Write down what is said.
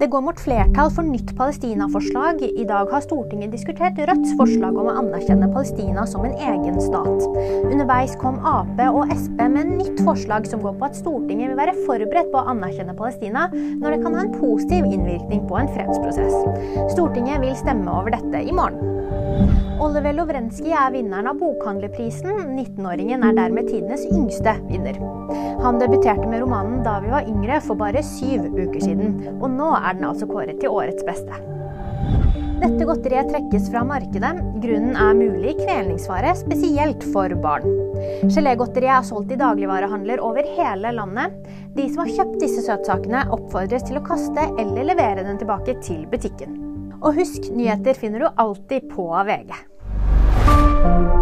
Det går mot flertall for nytt Palestina-forslag. I dag har Stortinget diskutert Rødts forslag om å anerkjenne Palestina som en egen stat. Underveis kom Ap og Sp med nytt forslag som går på at Stortinget vil være forberedt på å anerkjenne Palestina når det kan ha en positiv innvirkning på en fredsprosess. Stortinget vil stemme over dette i morgen. Oliver Lovrenskij er vinneren av Bokhandlerprisen. 19-åringen er dermed tidenes yngste vinner. Han debuterte med romanen da vi var yngre, for bare syv uker siden. Og nå er den altså kåret til årets beste. Dette godteriet trekkes fra markedet. Grunnen er mulig kvelningsfare, spesielt for barn. Gelégodteriet er solgt i dagligvarehandler over hele landet. De som har kjøpt disse søtsakene, oppfordres til å kaste eller levere den tilbake til butikken. Og husk, nyheter finner du alltid på VG. Thank you.